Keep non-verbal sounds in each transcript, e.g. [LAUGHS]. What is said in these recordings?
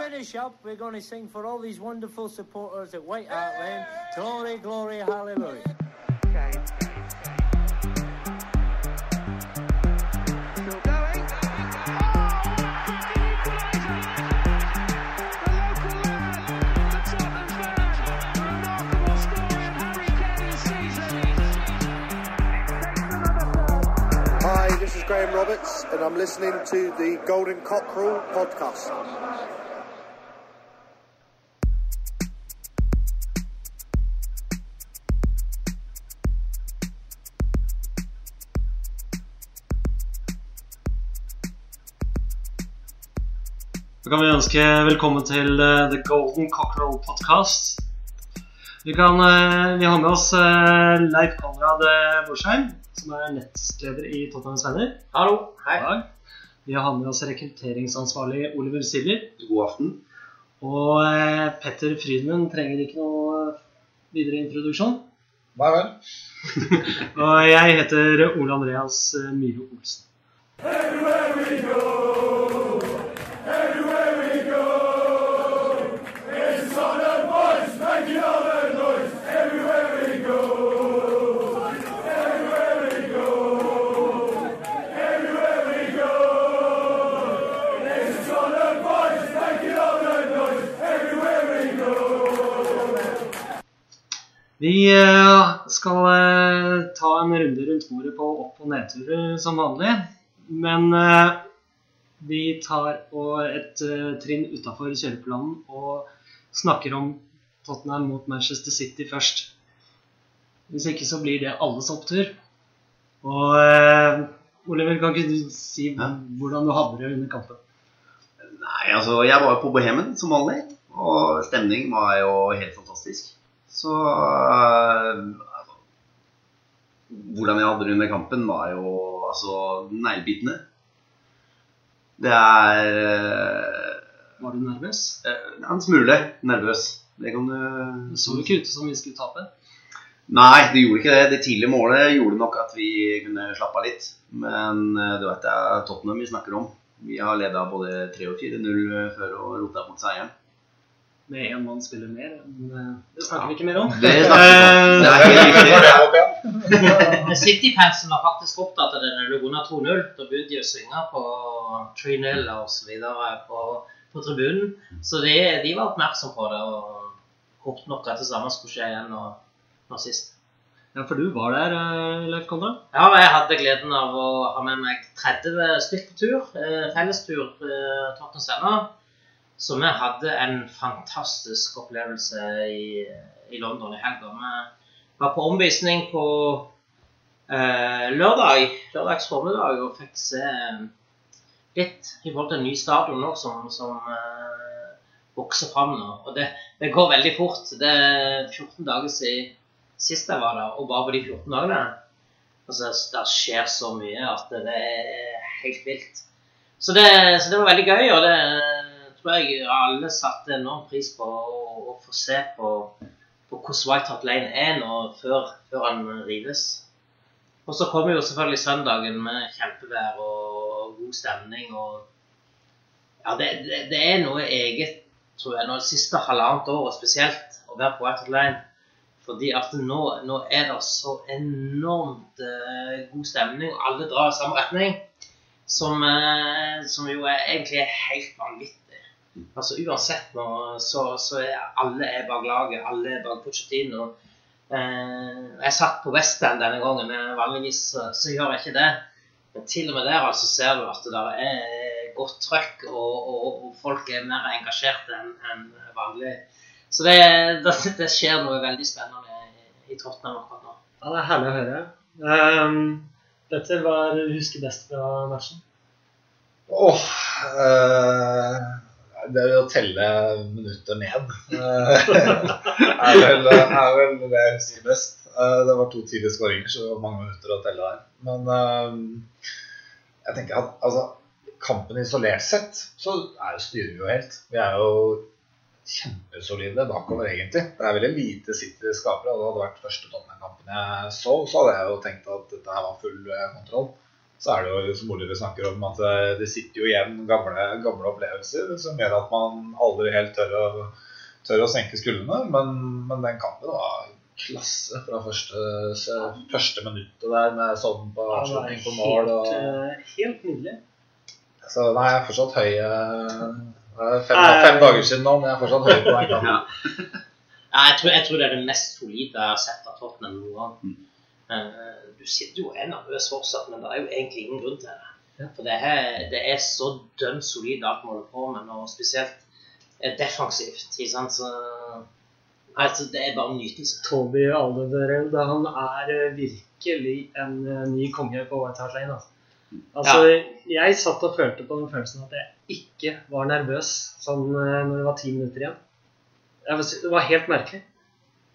finish up, we're going to sing for all these wonderful supporters at White Hart Lane. Glory, glory, hallelujah. Still going. Hi, this is Graham Roberts, and I'm listening to the Golden Cockerel podcast. Da kan vi ønske velkommen til eh, The Golden Cockerel Podcast. Vi, kan, eh, vi har med oss eh, Leif Konrad Borsheim, som er nettleder i Tottenhams Venner. Hallo. Hei. Vi har med oss rekrutteringsansvarlig Oliver Siljer. God aften. Og Petter Frydmund trenger ikke noe videre introduksjon. Nei vel. [LAUGHS] Og jeg heter Ole Andreas Myhre Olsen. Vi eh, skal eh, ta en runde rundt bordet på opp- og nedturer som vanlig. Men eh, vi tar et trinn utafor kjøreplanen og snakker om Tottenham mot Manchester City først. Hvis ikke så blir det alles opptur. Og Oliver, kan ikke du si hvordan du hadde det under kampen? Nei, altså, jeg var jo på Bohemen som vanlig, og stemningen var jo helt fantastisk. Så altså, Hvordan jeg hadde det under kampen, var jo altså neglebitende. Det er øh, Var du nervøs? øh, en smule nervøs. Det kan du Det så jo ikke ut som vi skulle tape. Nei, det gjorde ikke det. Det tidlige målet gjorde nok at vi kunne slappe av litt. Men eh, du vet det er Tottenham vi snakker om. Vi har leda både 3 og 4-0 før og rota mot seieren. Med én mann spiller mer. Men eh, det snakker vi ikke mer om. Det snakker vi ikke Det er helt riktig. City-fansen var faktisk opptatt av det når det lå under 2-0. Da begynte de å synge på 3-0 og så videre på, på tribunen. Så de, de var oppmerksom på det og håpet nok at det samme skulle skje igjen nå, nå sist. Ja, for du var der, eh, Leif Konrad? Ja, jeg hadde gleden av å ha med meg 30 stykk på tur. Eh, fellestur eh, Tottenham Venner. Så vi hadde en fantastisk opplevelse i, i London i helga. Vi var på omvisning på eh, lørdag, lørdags formiddag og fikk se eh, litt i forhold til en ny stadion nå som, som eh, vokser fram nå. Og det, det går veldig fort. Det er 14 dager siden sist jeg var der, og bare på de 14 dagene altså, Det skjer så mye at det er helt vilt. Så det, så det var veldig gøy, og det tror jeg alle satte enorm pris på å, få se på, på hvordan White Hart Lane er nå før, før han rives. Og så kommer jo selvfølgelig søndagen med kjempevær og god stemning. og ja, det, det, det er noe eget, tror jeg, nå det siste halvannet året spesielt, å være på White Hart Lane. Fordi at nå, nå er det så enormt eh, god stemning, og alle drar i samme retning. Som, eh, som jo er egentlig er helt vanvittig. Altså Uansett nå, så, så er alle er bak laget, alle er bak Pochettino. Eh, jeg satt på West denne gangen, men vanligvis så, gjør jeg ikke det. Men til og med der altså ser du at det der er godt trøkk, og, og, og folk er mer engasjerte enn en vanlig. Så det, det, det skjer noe veldig spennende i, i Tottenham akkurat nå. Ja, det er herlig å høre. Um, Petter, hva er det du husker best fra matchen? Åh eh, Det å telle minutter ned eh, er, vel, er vel det jeg husker best. Eh, det var to tidlige skåringer, så det var mange minutter å telle der. Men eh, jeg tenker at altså, kampen isolert sett, så er, styrer vi jo helt. Vi er jo kjempesolide bakover, egentlig. Det er veldig lite City skaper. og Det hadde vært første Tottenham-kampen jeg så, så hadde jeg jo tenkt at dette her var full kontroll. Så er det jo som Oliver snakker om, at det, det sitter jo igjen gamle, gamle opplevelser som gjør at man aldri helt tør å, tør å senke skuldrene. Men, men den kampen var klasse fra første, første minuttet der med sånn på avslutning på mål. helt, Og, eh, helt nydelig. så nei, jeg er fortsatt høy. eh, Det er fem, fem dager siden nå, men jeg er fortsatt høy på den [LAUGHS] kampen. Ja. Ja, jeg, tror, jeg tror det er det mest solide jeg har sett av Tottenham noen gang. Eh, Du sitter jo og er nervøs fortsatt, men det er jo egentlig ingen grunn til det. For det er, det er så dønn solid alt man holder på med, og spesielt eh, defensivt. Ikke sant? Så, altså, det er bare nytelse. Toby Alderweireld, han er eh, virkelig en ny konge på White Hart Lane. Altså. Altså, Jeg satt og følte på den følelsen at jeg ikke var nervøs sånn når det var ti minutter igjen. Var, det var helt merkelig.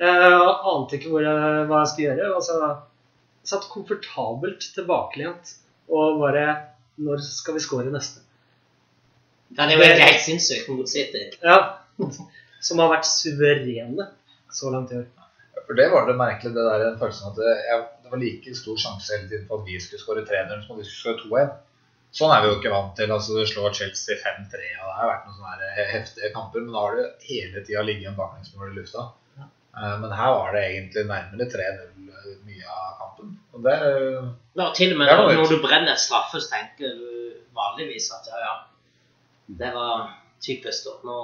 Jeg ante ikke hvor jeg, hva jeg skulle gjøre. Altså, jeg satt komfortabelt tilbakelent og bare Når skal vi score neste? Den er jo egentlig helt sinnssyk mot City. Ja, Som har vært suverene så langt i år. For det var det merkelig, det der den følelsen at det, jeg, det var like stor sjanse hele tiden for at vi skulle skåre 3-0 som at vi skulle skåre 2-1. Sånn er vi jo ikke vant til. altså Du slår Chelsea 5-3, og det har vært noen sånne heftige kamper. Men da har du hele tida ligget en baklengsmål i lufta. Eh, Men her var det egentlig nærmere 3-0 mye av kampen. Og det Ja, til og med når, når du brenner straffe, så tenker du vanligvis at ja, ja, det var typisk. da. Nå,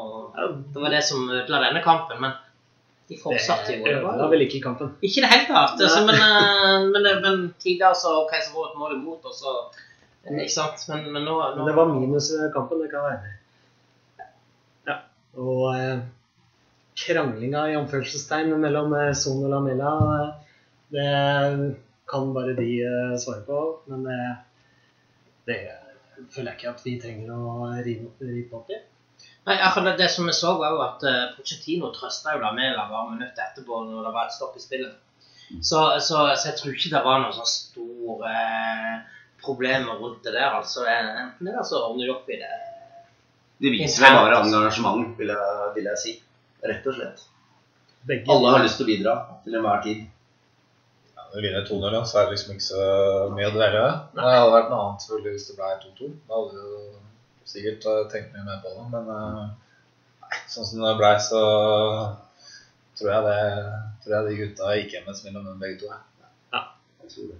det var det som ødela denne kampen, men de fortsatte jo. Det var ødela vel ikke kampen. ikke i det hele tatt. Altså, men, eh, men, men tidligere så ok, så var det et mål imot, og så Ikke sant? Men, men nå, nå Men det var minus kampen, det kan være. Ja. Og eh, kranglinga i anførselstegn mellom eh, Son og Lamela, eh, det kan bare de eh, svare på. Men det, det føler jeg ikke at vi trenger å rive rive opp i. Nei, det, det som vi så, var jo at uh, Pochettino trøsta jo Lamela bare minutter etterpå når det var et stopp i spillet. Så, så, så jeg tror ikke det var noen sånn store eh, problemer rundt det der. altså. Enten det, så ordner de opp i det. Det viser vel bare engasjement, vil jeg, vil jeg si. Rett og slett. Begge Alle har lyst til å bidra til enhver tid. ja, Når vi vinner 2-0, ja, så er det liksom ikke så mye å dvele ved. Det hadde vært noe annet selvfølgelig hvis det ble 2-2. Da hadde du jo sikkert eh, tenkt mye mer på det. Men eh, nei, sånn som det ble, så tror jeg, det, tror jeg de gutta gikk hjem med et smil om munnen begge to. ja. Jeg tror det.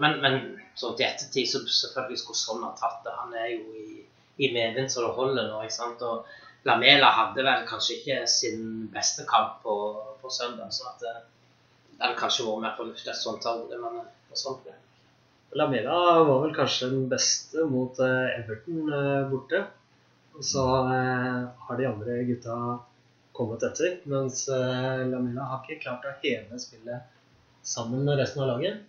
Men, men sånn til ettertid så selvfølgelig skulle sånn ha tatt det. Han er jo i, i medvind så det holder nå. ikke sant? Og Lamela hadde vel kanskje ikke sin beste kamp på, på søndag, så at det, det hadde kanskje vært mer fornuftig et sånt tall. Men eh, sånt ble. Lamela var vel kanskje den beste mot eh, Everton eh, borte. Og så eh, har de andre gutta kommet etter, mens eh, Lamela har ikke klart å heve spillet sammen med resten av laget.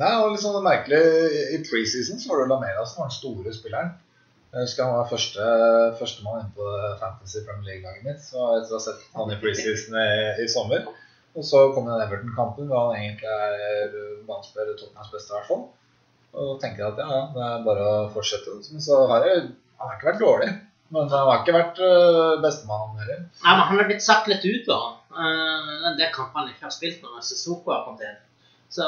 Nei, det var litt sånn merkelig. I preseason så var det Lamela som var den store spilleren. Jeg husker han var første førstemann inn på Fantasy Premier League-laget mitt. Så etter å sett han i preseason i, i sommer. Og så kom den Everton-kampen hvor han egentlig er banespiller Tottenhams beste, i. Og tenker at ja, det er bare å fortsette. Men så har jeg, han har ikke vært dårlig. Men han har ikke vært øh, bestemann heller. Nei, men Han er blitt satt litt ut, da. Den der kampen han ikke har spilt når Sissoko har kommet inn. Så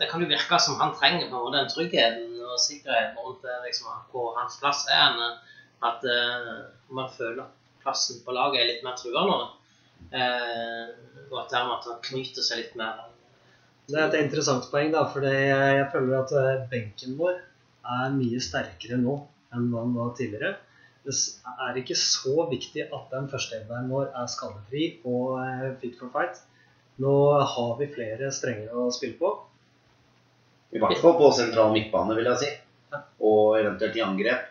det kan jo virke som han trenger på den tryggheten og sikkerheten rundt det, liksom, hvor hans plass er. Han, At uh, man føler at plassen på laget er litt mer trua nå. Uh, og at dermed at han knyter seg litt mer. Det er et interessant poeng, da, for jeg, føler at eh, benken vår er mye sterkere nå enn hva den var tidligere. Det er ikke så viktig at den førsteelveren vår er skadefri og eh, fit for fight. Nå har vi flere strenger å spille på. I hvert fall på sentral midtbane, vil jeg si. Og eventuelt i angrep.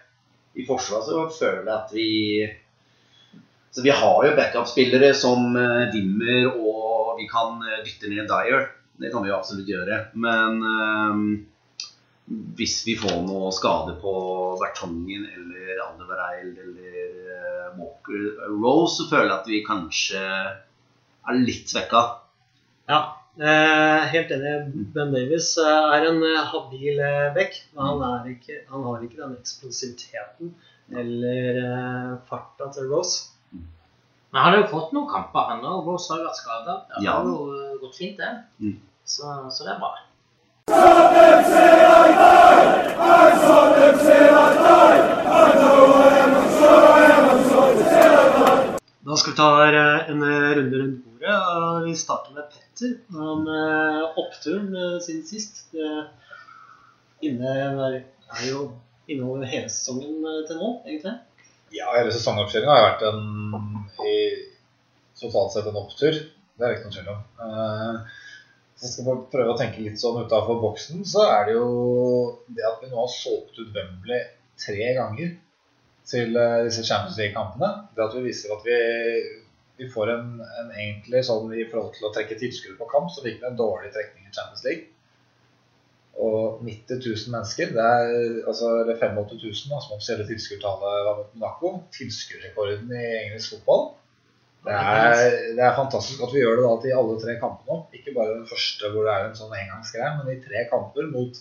I forsvar så føler jeg at vi Så vi har jo backup-spillere som Dimmer, og vi kan eh, dytte ned Dyer. Det kan vi jo absolutt gjøre. Men eh, hvis vi får noe skade på Bertongen eller Aldevereil eller eh, Walker Rose, så føler jeg at vi kanskje er litt svekka. Ja, eh, helt enig. Ben Davies eh, er en eh, habil eh, back, men han, er ikke, han har ikke den eksplosiviteten eller eh, farta til Rose. Men han har jo fått noen kamper, han òg. Rose har jo vært skada. Det Ja. har jo eh, gått fint, det. Mm. Så, så det er bra. Da skal vi ta eh, en runde rundt bordet. Vi starter med Petter. Han eh, oppturen siden sist. Inne er jo inneholder hele sesongen eh, til nå, egentlig. Ja, hele sesongoppkjøringa har vært en i totalt sett en opptur. Det er det ikke noen tvil om. Eh, Hvis jeg skal prøve å tenke litt sånn utafor boksen, så er det jo det at vi nå har solgt ut Wembley tre ganger til eh, disse Champions League-kampene. Det at vi viser at vi, vi får en, en egentlig sånn i forhold til å trekke tilskudd på kamp, så fikk vi en dårlig trekning i Champions League. Og 90 000 mennesker, det er, altså, eller 85 000 da, som offisielle tilskuertallet var mot Monaco. Tilskuerrekorden i engelsk fotball. Det er, det er fantastisk at vi gjør det da til alle tre kampene. Ikke bare den første hvor det er en sånn engangsgreie, men i tre kamper mot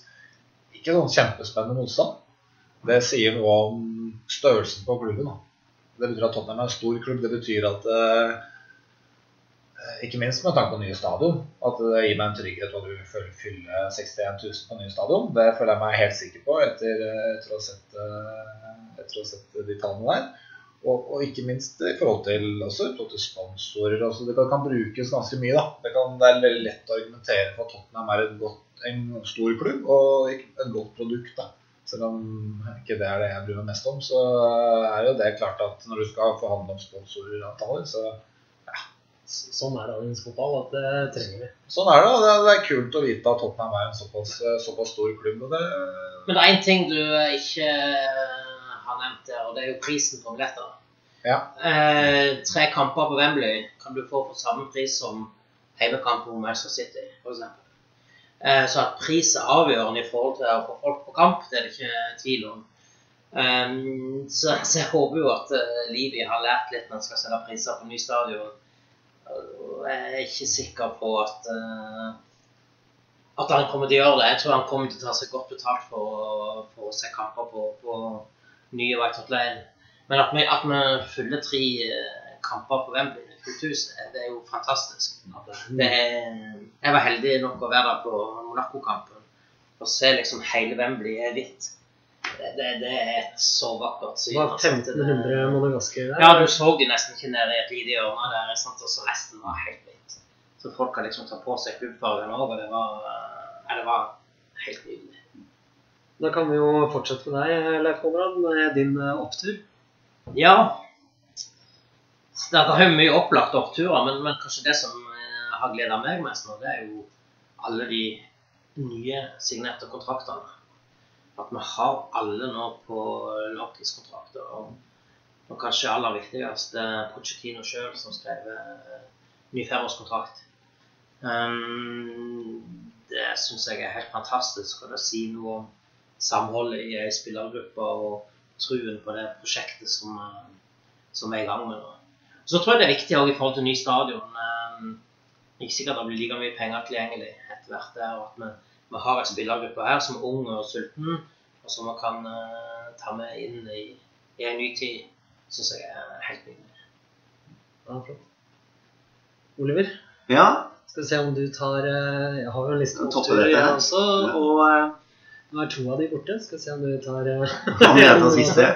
ikke sånn kjempespennende motstand. Det sier noe om størrelsen på klubben. Da. Det betyr at Tottenham er en stor klubb. Det betyr at eh, ikke minst med tanke på nye stadion. At det gir meg en trygghet at du fylle 61 000 på nye stadion. Det føler jeg meg helt sikker på etter, etter, å, ha sett, eh, etter å ha sett de tallene der. Og, og ikke minst i forhold til, også, forhold til sponsorer. Også. det kan, kan brukes ganske mye. Det, kan, det er veldig lett å argumentere for at Tottenham er godt, en stor klubb og et godt produkt. Da. Selv om ikke det er det jeg bryr meg mest om, så er jo det klart at når du skal forhandle om sponsoravtaler, så ja. Sånn er dagens fotball, at det trenger vi. Sånn er det. og Det er, det er kult å vite at Tottenham er en såpass, såpass stor klubb. og det, Men det er én ting du ikke har nevnt der, og det er jo prisen på billetter. Ja. Eh, tre kamper på Wembley kan du få for samme pris som heimekamp på Manchester City, f.eks. Eh, så at pris er avgjørende i forhold til å få folk på kamp, det er det ikke tvil om. Eh, så, jeg håper jo at uh, Livi har lært litt når han skal selge priser på ny stadion. Jeg er ikke sikker på at uh, at han kommer til å gjøre det. Jeg tror han kommer til å ta seg godt betalt for, for å se kamper på, på nye White Hot Lane. Men at vi, at vi fyller tre eh, kamper på Wembley, fullt hus, eh, det er jo fantastisk. Det er, jeg var heldig nok å være der på Monaco-kampen og se liksom hele Wembley er hvitt. Det, det, det er så vakkert syn. var altså, at det- 1500 monegasker der. ja, du så de nesten ikke nede i et lite hjørne der, sant? og så resten var helt hvitt. Så folk har liksom tatt på seg klubbfargen over. Det var, ja, det var helt nydelig. Da kan vi jo fortsette med deg, Leif Konrad, med din eh, opptur. Ja. Det er mye opplagte oppturer, men, men kanskje det som eh, har gleda meg mest nå, det er jo alle de nye signerte kontraktene. At vi har alle nå på langtidskontrakter. Og, og kanskje aller viktigst Pochettino sjøl, som skrev eh, ny femårskontrakt. Um, det syns jeg er helt fantastisk, og det sier noe om samholdet i ei spillergruppe og truen på det prosjektet som, eh, som er i gang med nå. Så tror jeg det er viktig også i forhold til ny stadion. Um, ikke sikkert det blir like mye penger tilgjengelig etter hvert der, og at vi, vi har en spillergruppe her som er ung og sulten, og som vi kan uh, ta med inn i, i en ny tid, syns jeg er helt nydelig. Ja, flott. Oliver, Ja, skal vi se om du tar eh, Jeg har jo en liste på Toppe jeg også. Ja. Og eh, nå er to av de borte. Skal vi se om du tar eh, kan jeg [LAUGHS] ta siste?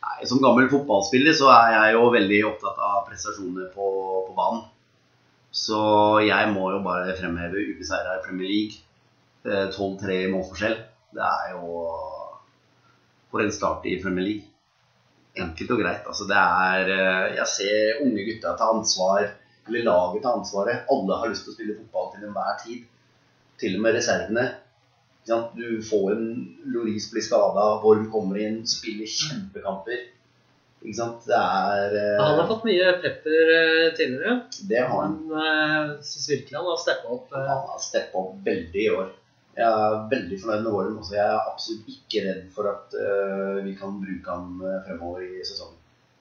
Nei, som gammel fotballspiller så er jeg jo veldig opptatt av prestasjoner på, på banen. Så jeg må jo bare fremheve ubeseira i Premier League. Eh, 12-3 i målforskjell. Det er jo For en start i Premier League. Enkelt og greit. Altså, det er eh, Jeg ser unge gutta ta ansvar, eller laget ta ansvaret. Alle har lyst til å spille fotball til enhver tid. Til og med reservene. Du får en Loris blir skada, Worm kommer inn, spiller kjempekamper. Ikke sant? Det er eh, Han har fått mye pepper eh, tidligere, Det har han. men jeg syns virkelig han har steppa opp. eh, Han har steppa opp veldig i år. Jeg er veldig fornøyd med Warren. Også. jeg er absolutt ikke redd for at eh, vi kan bruke han eh, fremover i sesongen.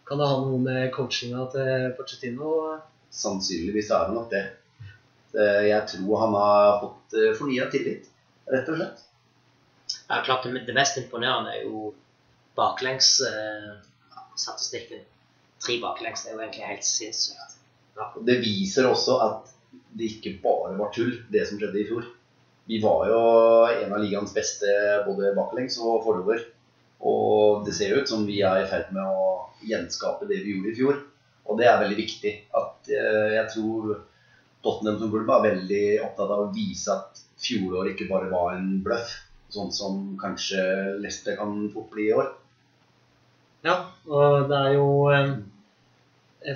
Kan det ha noe med coachinga til Pochettino Sannsynligvis er det nok det. Eh, Jeg tror han har fått fornya tillit, rett og slett. Ja, klart det, det mest imponerende er jo baklengsstatistikken. Tre baklengs er jo egentlig helt sinnssykt. Det viser også at det ikke bare var tull, det som skjedde i fjor. Vi var jo en av ligaens beste både baklengs og forover. Og det ser ut som vi er i ferd med å gjenskape det vi gjorde i fjor. Og det er veldig viktig. At eh, jeg tror Tottenham som klubb er veldig opptatt av å vise at fjoråret ikke bare var en bløff. Sånn som kanskje Leicester kan fort bli i år. Ja, og det er jo eh,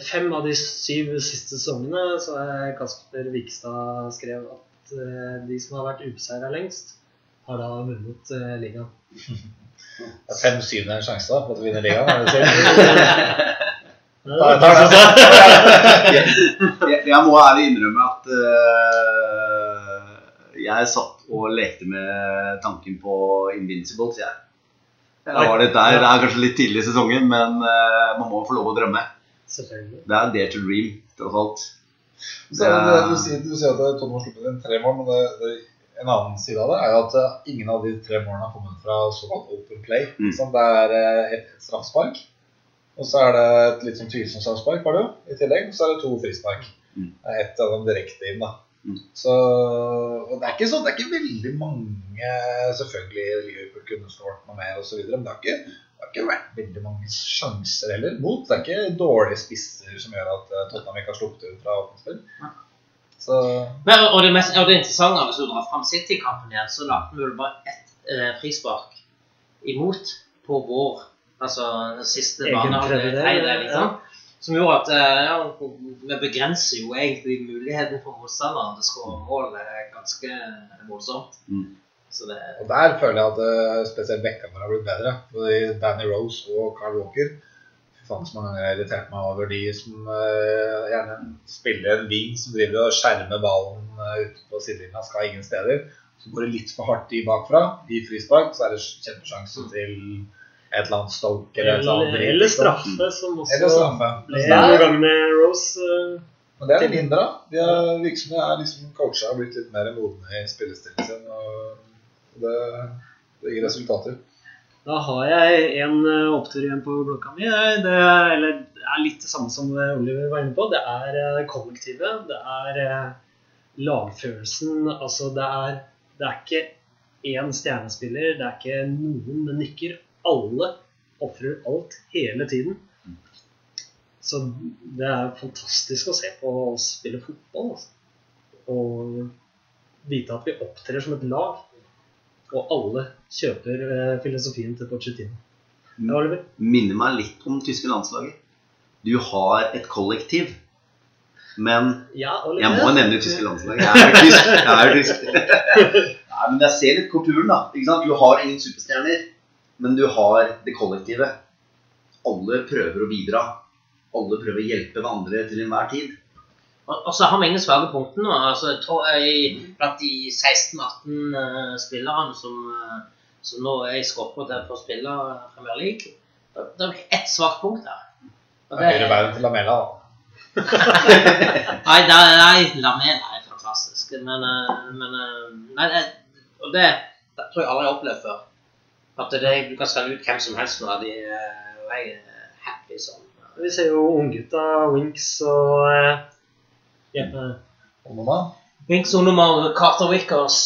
fem av de syv siste sesongene så er Kasper Vikstad skrev at eh, de som har vært ubeseira lengst, har da vunnet eh, ligaen. [LAUGHS] Det er fem syvende sjanse da, på å vinne ligaen. er det [LAUGHS] du [LAUGHS] jeg, jeg må ærlig innrømme at uh, jeg satt og lekte med tanken på Invincibles, jeg. Jeg var litt der. Det er kanskje litt tidlig i sesongen, men øh, man må få lov å drømme. Selvfølgelig. Det er dare to dream, tross alt. Så du, sier, du sier at Tottenham har sluppet inn tre mål, men det, det, en annen side av det er jo at eh, ingen av de tre målene har kommet fra såkalt open play. Mm. Sånn, det er eh, et straffespark, og så er det et litt sånn tvilsomt straffespark, var det jo, i tillegg. Og så er det to frispark. Mm. Det ett av dem direkte inn, da. Mm. Så, og det er ikke sånn, det er ikke veldig mange Selvfølgelig Liverpool kunne skåret noe mer osv., men det har, ikke, det har ikke vært veldig mange sjanser heller mot. Det er ikke dårlige spisser som gjør at eh, Tottenham ikke har sluppet ut fra åpent spill. Så Men, og, det mest, og det interessante, hvis du drar fram City-kampen igjen, så lagde vi vel bare ett eh, frispark imot på vår Altså den siste Egen bane Som gjorde at eh, ja, vi begrenser jo egentlig muligheten for motstanderen til å skåre mål eh, ganske voldsomt. Mm. Det Og der føler jeg at eh, spesielt Beckham har blitt bedre. Både Danny Rose og Carl Walker Fy faen så mange ganger jeg har irritert meg over de som uh, gjerne spiller en wing som driver og skjermer ballen uh, ute på sidelinja, skal ingen steder. Så går det litt for hardt i bakfra. I frispark så er det kjempesjanse til et eller annet Stoke eller et eller annet. Eller, eller liksom. straffe, som også Eller straffe. ble noen ganger med Rose. eh, Men det er det mindre. De er, virker som de er liksom coacha og blitt litt mer modne i spillestilen sin. Og det, det gir resultater. Da har jeg en eh, opptur igjen på blokka mi. Det er, eller, det er litt det samme som Oliver var inne på. Det er eh, kollektivet. Det er lagfølelsen. Altså, det er, det er ikke én stjernespiller. Det er ikke noen men nykker. Alle ofrer alt hele tiden. Så det er fantastisk å se på oss spille fotball. Altså. Og vite at vi opptrer som et lag. Og alle kjøper eh, filosofien til Pochettino. Ja, Oliver? Minner meg litt om det tyske landslaget. Du har et kollektiv, men Ja, Jeg må nevne det tyske landslaget. Jeg er tysk. Jeg er tysk. [LAUGHS] Nei, men jeg ser litt kulturen, da. Du har ingen superstjerner, men du har det kollektive. Alle prøver å bidra. Alle prøver å hjelpe hverandre til enhver tid. Og, og så har vi ingen svake punkter nå. Altså, jeg tror jeg, blant de 16-18 uh, spillerne som, uh, som nå er i skoppa til for å spille Premier League, det, det er ett svakt punkt der. Og Det er høyre bein til Lamela, da. [LAUGHS] Nei, det er, nei Lamela er fantastisk. Men, uh, men eh, nei, det, Og det, det tror jeg aldri jeg har opplevd før. At det, du kan sende ut hvem som helst nå. De, er er happy sånn. Vi ser jo unggutta Winks og eh, ja, eh, Og noen da? og Carter Wickers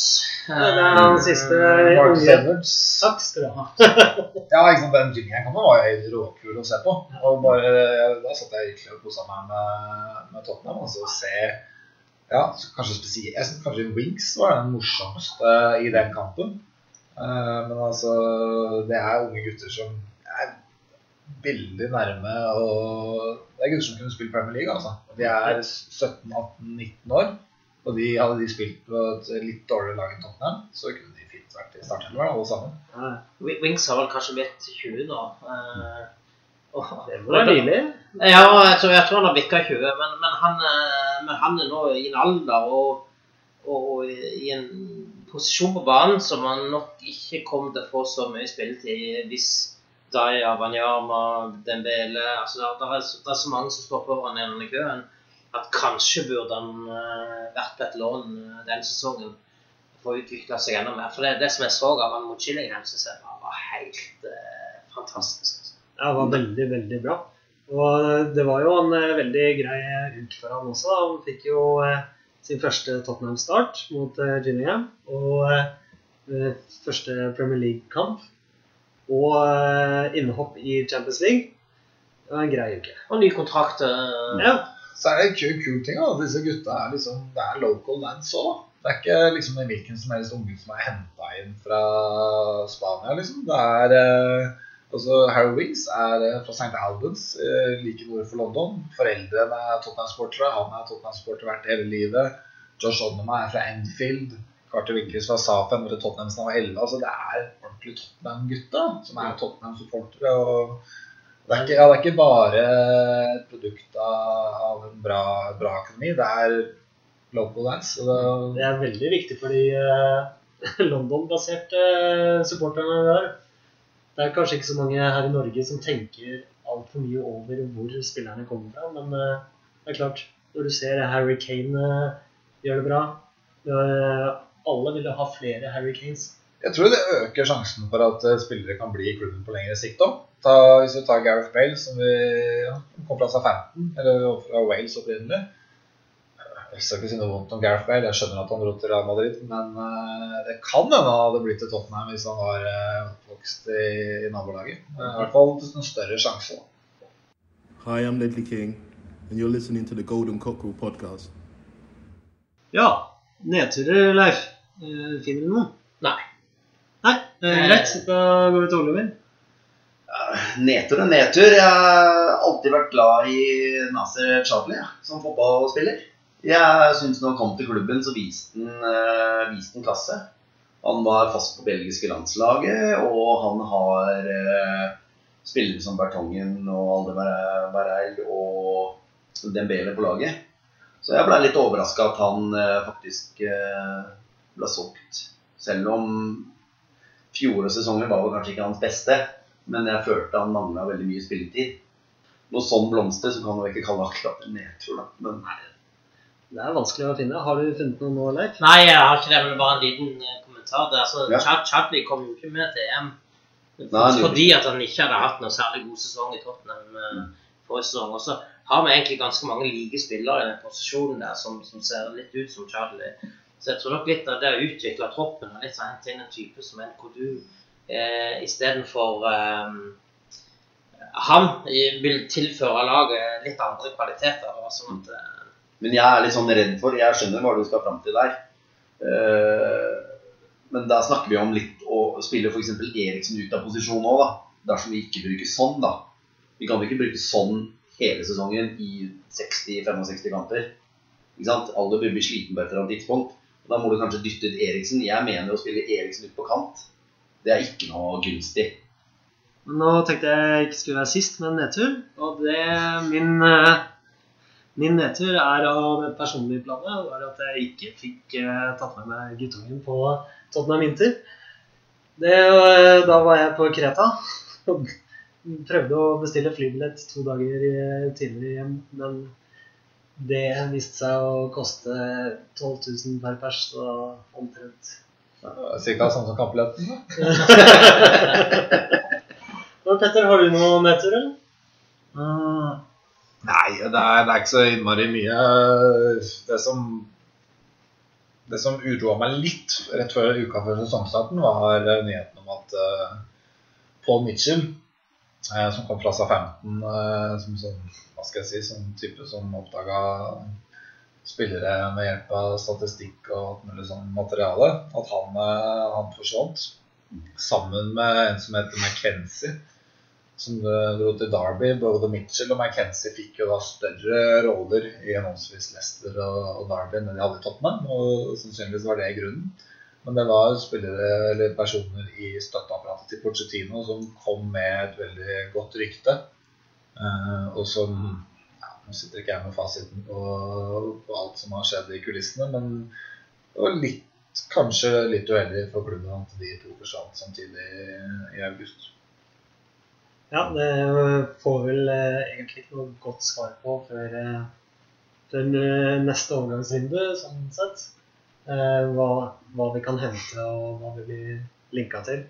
Det er han siste Mark unge. Edwards. Takk skal du ha. [LAUGHS] Ja, ikke sant, den kan var jo helt råkul å se på. Og bare, Da satt jeg virkelig og kosa meg med, med Tottenham. Altså se ja, kanskje spesielt, jeg synes kanskje Winks var den morsomste i den kampen. Eh, men altså, det er unge gutter som er veldig nærme og Det er gutter som kunne spilt Premier League, altså. De er 17-18-19 år. Og de, hadde de spilt på et litt dårligere lag enn Tottenham, så kunne de fint vært i startelveren alle sammen. Ja, Wings har vel kanskje blitt 20 da. Uh, oh, Det var nylig. Ja, jeg tror, jeg tror han har bikka 20, men, men, han, eh, men han er nå i en alder og, og i en posisjon på banen som han nok ikke kommer til å få så mye spilletid hvis Daya, Wanyama, Dembele altså det, er, det er så mange som står foran i i køen at kanskje burde han eh, vært på et lån eh, denne sesongen for å utvikle seg enda mer. For det, det som jeg så av han mot Chillingham, synes jeg var, helt eh, fantastisk. Altså. Ja, det var veldig, veldig bra. Og det var jo en eh, veldig grei uke for han også. Han fikk jo eh, sin første Tottenham-start mot uh, Gillingham. Og eh, første Premier League-kamp. Og eh, innhopp i Champions League. Det var en grei uke. Og ny kontrakt. eh, Ja, Så er det en kul, kul ting at Disse gutta er liksom, det er local lands òg. Det er ikke liksom hvilken som helst unge som er henta inn fra Spania. liksom. Det er eh, altså Harry Wings er eh, fra St. Albans, eh, like nord for London. Foreldrene er Tottenham-sportere. Han er Tottenham-sporter vært hele livet. Josh Onema er fra Enfield. Carter Winkles fra Safen, hvor Tottenham da var 11. Altså, det er ordentlig Tottenham-gutta som er Tottenham-supportere. det er, ikke, ja, det er ikke bare et produkt av en bra, bra økonomi. Det er local dance. Det, Det er veldig viktig for de eh, [LAUGHS] London-baserte supporterne har. Det er kanskje ikke så mange her i Norge som tenker altfor mye over hvor spillerne kommer fra, men eh, det er klart, når du ser Harry Kane eh, gjør det bra eh, Alle vil ha flere Harry Kanes. jeg tror det øker sjansen for at spillere kan bli i klubben på lengre sikt òg. Hvis du tar Gareth Bale, som vi, ja, kom fra SA-15, eller fra Wales opprinnelig. Jeg skal ikke si noe vondt om Gareth Bale, jeg skjønner at han dro til Real Madrid. Men eh, det kan hende han hadde blitt til Tottenham hvis han var eh, oppvokst i, i nabolaget. Eh, I hvert fall en større sjanse. Hi, I'm Ledley King, and you're listening to the Golden Cockerel podcast. Ja, nedturer, Leif. Eh, Finner du noe? Nei. Nei, greit. Da går vi til Oliver. Nedtur og nedtur. Jeg har alltid vært glad i Nasser Chadli som fotballspiller. Jeg syns når han kom til klubben, så viste han, eh, viste han klasse. Han var fast på belgiske landslaget, og han har eh, spillere som Bertongen og Aldebareil og Dembele på laget. Så jeg ble litt overraska at han eh, faktisk eh, ble solgt. Selv om fjorårets-sesongen var vel kanskje ikke hans beste, men jeg følte han mangla veldig mye spilletid. Når sånn blomster, så kan man ikke kalle akkurat en nedtur, men Men Det er vanskelig å finne. Har du funnet noe nå, Leif? Nei, jeg har ikke det, men bare en liten eh, kommentar. der. er altså, Ja. Chad Chadley kom jo ikke med til EM fordi at han ikke hadde hatt noe særlig god sesong i Tottenham mm. forrige sesong. Og så har vi egentlig ganske mange like spillere i den posisjonen der som, som ser litt ut som Charlie. Så jeg tror nok litt av det å utvikle troppen og litt sånn hente inn en type som en Kodu eh, istedenfor eh, Han vil tilføre laget litt andre kvaliteter. Sånn at eh, Men jeg er litt sånn redd for Jeg skjønner hva du skal fram til der. Eh, men da snakker vi om litt å spille f.eks. Eriksen ut av posisjon nå, da. Dersom vi ikke bruker sånn, da. Vi kan ikke bruke sånn hele sesongen i 60-65 kamper. Ikke sant? Alle blir sliten på et eller annet tidspunkt. Da må du kanskje dytte ut Eriksen. Jeg mener å spille Eriksen ut på kant. Det er ikke noe gunstig. Nå tenkte jeg ikke skulle være sist med en nedtur. Og det min, eh, min nedtur er av det personlige planet. var at jeg ikke fikk eh, tatt med meg guttungen på Tottenham Inter. Det, eh, da var jeg på Kreta. og [LAUGHS] Prøvde å bestille flybillett to dager eh, tidligere hjem, men det viste seg å koste 12 000 per pers, så omtrent. Cirka samme som kappeletten, da. [LAUGHS] Petter, har du noe nedtur, eller? Mm. Nei, det er, det er ikke så innmari mye. Det som Det som uroa meg litt rett før uka før sesongstarten, var eh, nyheten om at uh, Paul Mitchell, uh, som kom fra SA-15 uh, som som, hva skal jeg si, som type som oppdaga spillere med hjelp av statistikk og alt mulig sånn materiale, at han, eh, han forsvant. Sammen med en som heter McKenzie som dro til Derby. Både Mitchell og McKenzie fikk jo da større roller i henholdsvis Leicester og, Derby enn de hadde i Tottenham. Og sannsynligvis var det grunnen. Men det var spillere eller personer i støtteapparatet til Pochettino som kom med et veldig godt rykte. eh, og som ja, Nå sitter ikke jeg med fasiten på, på alt som har skjedd i kulissene, men det var litt, kanskje litt uheldig for klubben at de to forsvant samtidig i august. Ja, det får vel eh, egentlig ikke noe godt svar på før, eh, før eh, neste overgangsvindu, sånn sett. Eh, hva, hva vi kan hente, og hva vi blir linka til.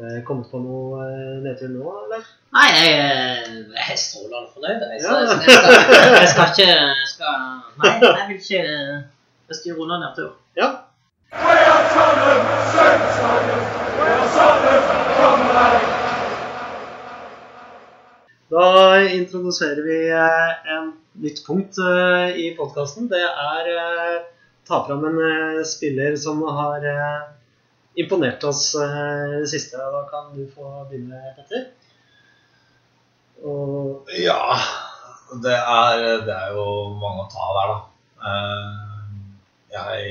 Eh, kommet på noe eh, nedtur nå, eller? Nei, jeg, eh, jeg er strålende fornøyd. Jeg, så Ja. jeg, skal, jeg, skal ikke, jeg skal Nei, jeg vil ikke Jeg styrer unna nedtur. Ja. Da introduserer vi eh, en nytt punkt eh, i podkasten. Det er å ta fram en eh, spiller som har eh, imponert oss eh, det siste. Da kan du få begynne, Petter. Og Ja, det er, det er jo mange å ta der, da. Eh, Jeg,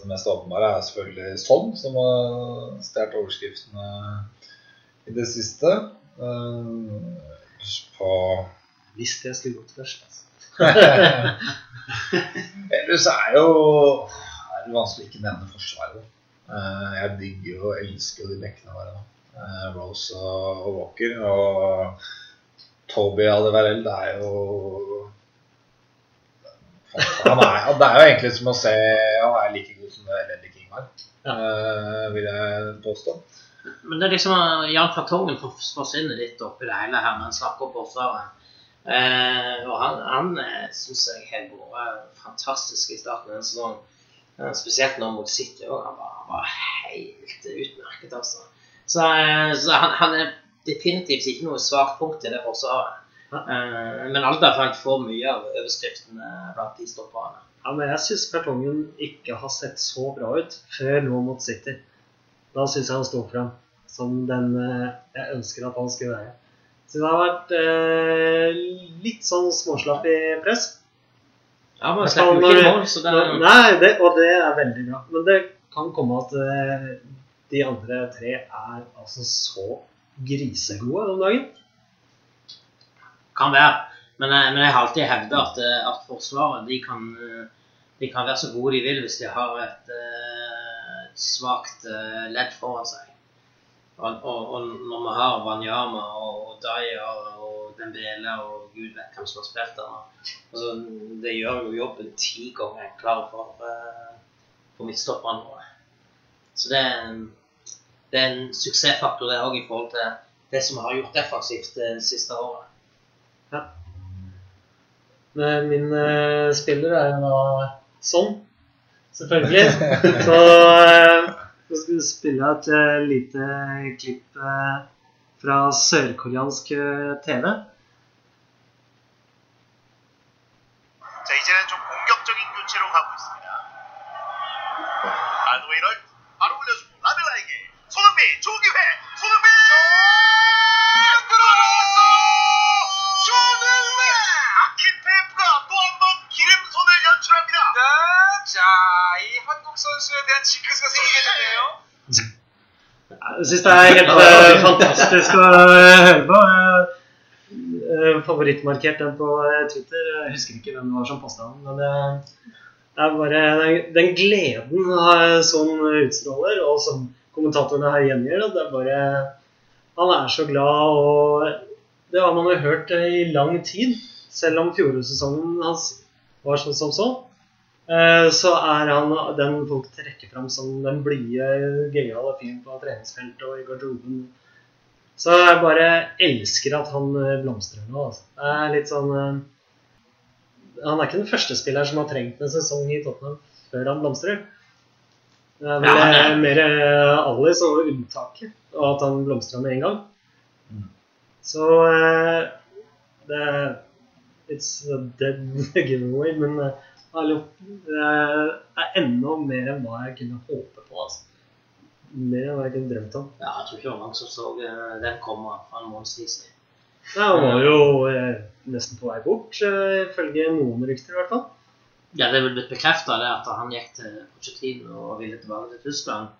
det mest åpenbare er selvfølgelig Sånn, som har stjålet overskriftene i det siste. Eh, På visste jeg skulle gått først. Altså. [LAUGHS] Ellers er jo er det vanskelig ikke nevne Forsvaret. Eh, Jeg digger og elsker de bekkene våre. Eh, Rose og, Walker. Og Toby Aldevarell, det er jo han er, Det er jo egentlig som å se Han er like god som det King var, eh, vil jeg påstå. Men det er liksom eh, Jan Fartongen for- forsvinner litt oppi det hele her når han snakker om Forsvaret. Eh, og han, han syns jeg har vært fantastisk i starten av denne sesongen. Eh, Spesielt nå mot City òg. Han, var- han var helt utmerket, altså. Så, eh, så han, han er definitivt ikke noe svakt punkt i det forsvaret. Eh, men Alderfrank får mye av overskriftene blant de stopperne. Ja, men jeg syns kartongen ikke har sett så bra ut før nå mot City. Da syns jeg han sto fram som den eh, jeg ønsker at han skulle være. Så det har vært eh, litt sånn småslapp i press. Ja, men slipper jo ikke mål, så det er Nei, det, og det er veldig bra. Men det kan komme at eh, de andre tre er altså så grisegode om dagen. Kan være. Men, jeg- men jeg har alltid hevda at, eh, at Forsvaret de kan, eh, de kan være så gode de vil hvis de har et, eh, et svakt eh, ledd foran seg. Og, og, og når vi har Wanyama og Dyer og Dembele og gud vet hvem som har spilt der, altså, det gjør jo jobben ti ganger enklere for, uh, for midtstopperne våre. Så det, er en- det er en suksessfaktor det òg i forhold til det som vi har gjort defensivt det siste året. Ja. Min uh, spiller er da sånn, selvfølgelig. [LAUGHS] Så eh, nå skal vi spille et eh, lite klipp eh, fra sørkoreansk eh, TV. Jeg syns det er helt uh, fantastisk å eh, høre på. Uh, favorittmarkert den på eh, Twitter. Jeg husker ikke hvem det var som posta den. Men det, det er bare den, den gleden eh, som utstråler, og som kommentatorene her gjengir, det er bare Han er så glad, og det har man jo hørt eh, i lang tid. Selv om fjorårssesongen hans var sånn som så. Eh, så er han den folk trekker fram som den blide, gøyale fyren på treningsfeltet og i garderoben. Så jeg bare elsker at han eh, blomstrer nå. Altså. Det er litt sånn eh, Han er ikke den første spilleren som har trengt en sesong i Tottenham før han blomstrer. Det er vel Ja, er- mer Alice og unntaket, og at han blomstra med en gang. Så det det It's a dead [LAUGHS] giveaway, men eh, hallo, det er enda mer enn hva jeg kunne håpe på. altså. Mer enn hva jeg kunne drømt om. Ja, jeg tror ikke det var mange som så eh, den komme fra en måneds tid siden. Ja, han var jo eh, nesten på vei bort, eh, ifølge noen rykter i hvert fall. Ja, det er vel blitt bekrefta at han gikk til Pochettino og ville tilbake til Tyskland.